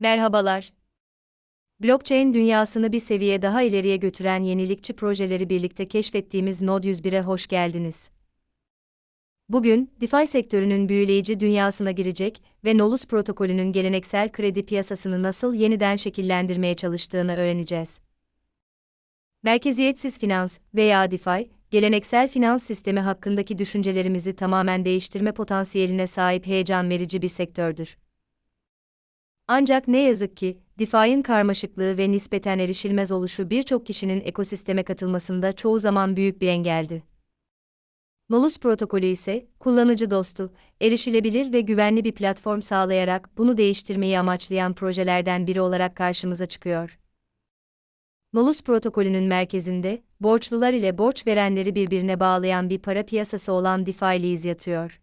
Merhabalar. Blockchain dünyasını bir seviye daha ileriye götüren yenilikçi projeleri birlikte keşfettiğimiz Node 101'e hoş geldiniz. Bugün, DeFi sektörünün büyüleyici dünyasına girecek ve Nolus protokolünün geleneksel kredi piyasasını nasıl yeniden şekillendirmeye çalıştığını öğreneceğiz. Merkeziyetsiz finans veya DeFi, geleneksel finans sistemi hakkındaki düşüncelerimizi tamamen değiştirme potansiyeline sahip heyecan verici bir sektördür. Ancak ne yazık ki, DeFi'nin karmaşıklığı ve nispeten erişilmez oluşu birçok kişinin ekosisteme katılmasında çoğu zaman büyük bir engeldi. Nolus protokolü ise, kullanıcı dostu, erişilebilir ve güvenli bir platform sağlayarak bunu değiştirmeyi amaçlayan projelerden biri olarak karşımıza çıkıyor. Nolus protokolünün merkezinde, borçlular ile borç verenleri birbirine bağlayan bir para piyasası olan DeFi Lease yatıyor.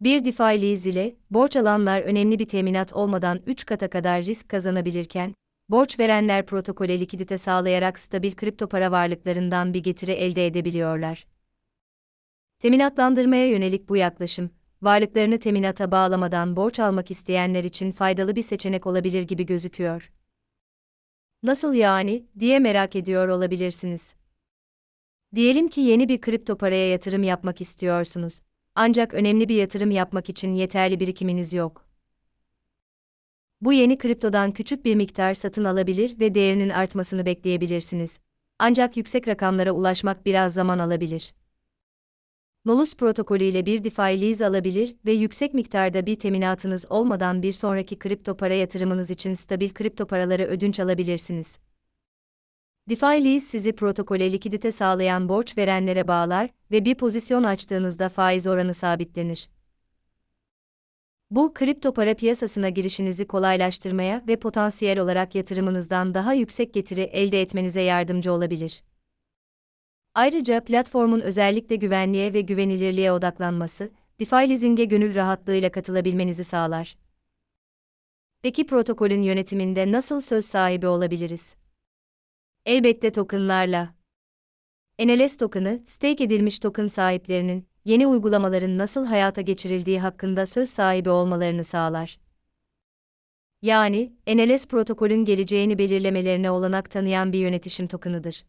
Bir DeFi lease ile, borç alanlar önemli bir teminat olmadan 3 kata kadar risk kazanabilirken, borç verenler protokole likidite sağlayarak stabil kripto para varlıklarından bir getiri elde edebiliyorlar. Teminatlandırmaya yönelik bu yaklaşım, varlıklarını teminata bağlamadan borç almak isteyenler için faydalı bir seçenek olabilir gibi gözüküyor. Nasıl yani, diye merak ediyor olabilirsiniz. Diyelim ki yeni bir kripto paraya yatırım yapmak istiyorsunuz ancak önemli bir yatırım yapmak için yeterli birikiminiz yok. Bu yeni kriptodan küçük bir miktar satın alabilir ve değerinin artmasını bekleyebilirsiniz. Ancak yüksek rakamlara ulaşmak biraz zaman alabilir. Nolus protokolü ile bir DeFi lease alabilir ve yüksek miktarda bir teminatınız olmadan bir sonraki kripto para yatırımınız için stabil kripto paraları ödünç alabilirsiniz. DeFi Lease sizi protokole likidite sağlayan borç verenlere bağlar ve bir pozisyon açtığınızda faiz oranı sabitlenir. Bu, kripto para piyasasına girişinizi kolaylaştırmaya ve potansiyel olarak yatırımınızdan daha yüksek getiri elde etmenize yardımcı olabilir. Ayrıca platformun özellikle güvenliğe ve güvenilirliğe odaklanması, DeFi Leasing'e gönül rahatlığıyla katılabilmenizi sağlar. Peki protokolün yönetiminde nasıl söz sahibi olabiliriz? Elbette tokenlarla. NLS token'ı, stake edilmiş token sahiplerinin, yeni uygulamaların nasıl hayata geçirildiği hakkında söz sahibi olmalarını sağlar. Yani, NLS protokolün geleceğini belirlemelerine olanak tanıyan bir yönetişim tokenıdır.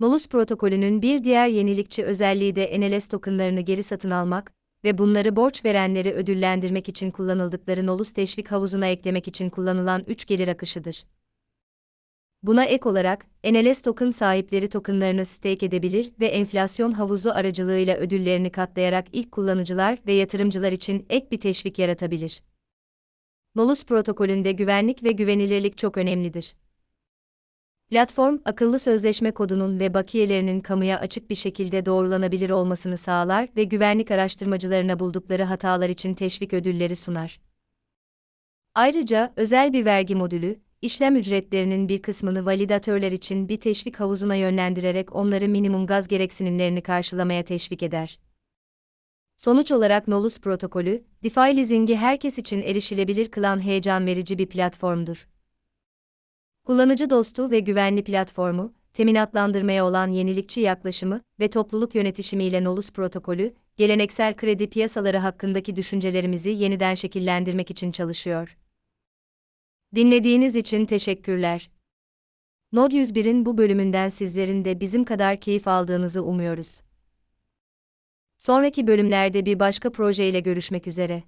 Nolus protokolünün bir diğer yenilikçi özelliği de NLS tokenlarını geri satın almak ve bunları borç verenleri ödüllendirmek için kullanıldıkları Nolus teşvik havuzuna eklemek için kullanılan üç gelir akışıdır. Buna ek olarak, NLS token sahipleri tokenlarını stake edebilir ve enflasyon havuzu aracılığıyla ödüllerini katlayarak ilk kullanıcılar ve yatırımcılar için ek bir teşvik yaratabilir. Nolus protokolünde güvenlik ve güvenilirlik çok önemlidir. Platform, akıllı sözleşme kodunun ve bakiyelerinin kamuya açık bir şekilde doğrulanabilir olmasını sağlar ve güvenlik araştırmacılarına buldukları hatalar için teşvik ödülleri sunar. Ayrıca özel bir vergi modülü, işlem ücretlerinin bir kısmını validatörler için bir teşvik havuzuna yönlendirerek onları minimum gaz gereksinimlerini karşılamaya teşvik eder. Sonuç olarak Nolus protokolü, DeFi leasing'i herkes için erişilebilir kılan heyecan verici bir platformdur. Kullanıcı dostu ve güvenli platformu, teminatlandırmaya olan yenilikçi yaklaşımı ve topluluk yönetişimiyle Nolus protokolü, geleneksel kredi piyasaları hakkındaki düşüncelerimizi yeniden şekillendirmek için çalışıyor. Dinlediğiniz için teşekkürler. Node 101'in bu bölümünden sizlerin de bizim kadar keyif aldığınızı umuyoruz. Sonraki bölümlerde bir başka projeyle görüşmek üzere.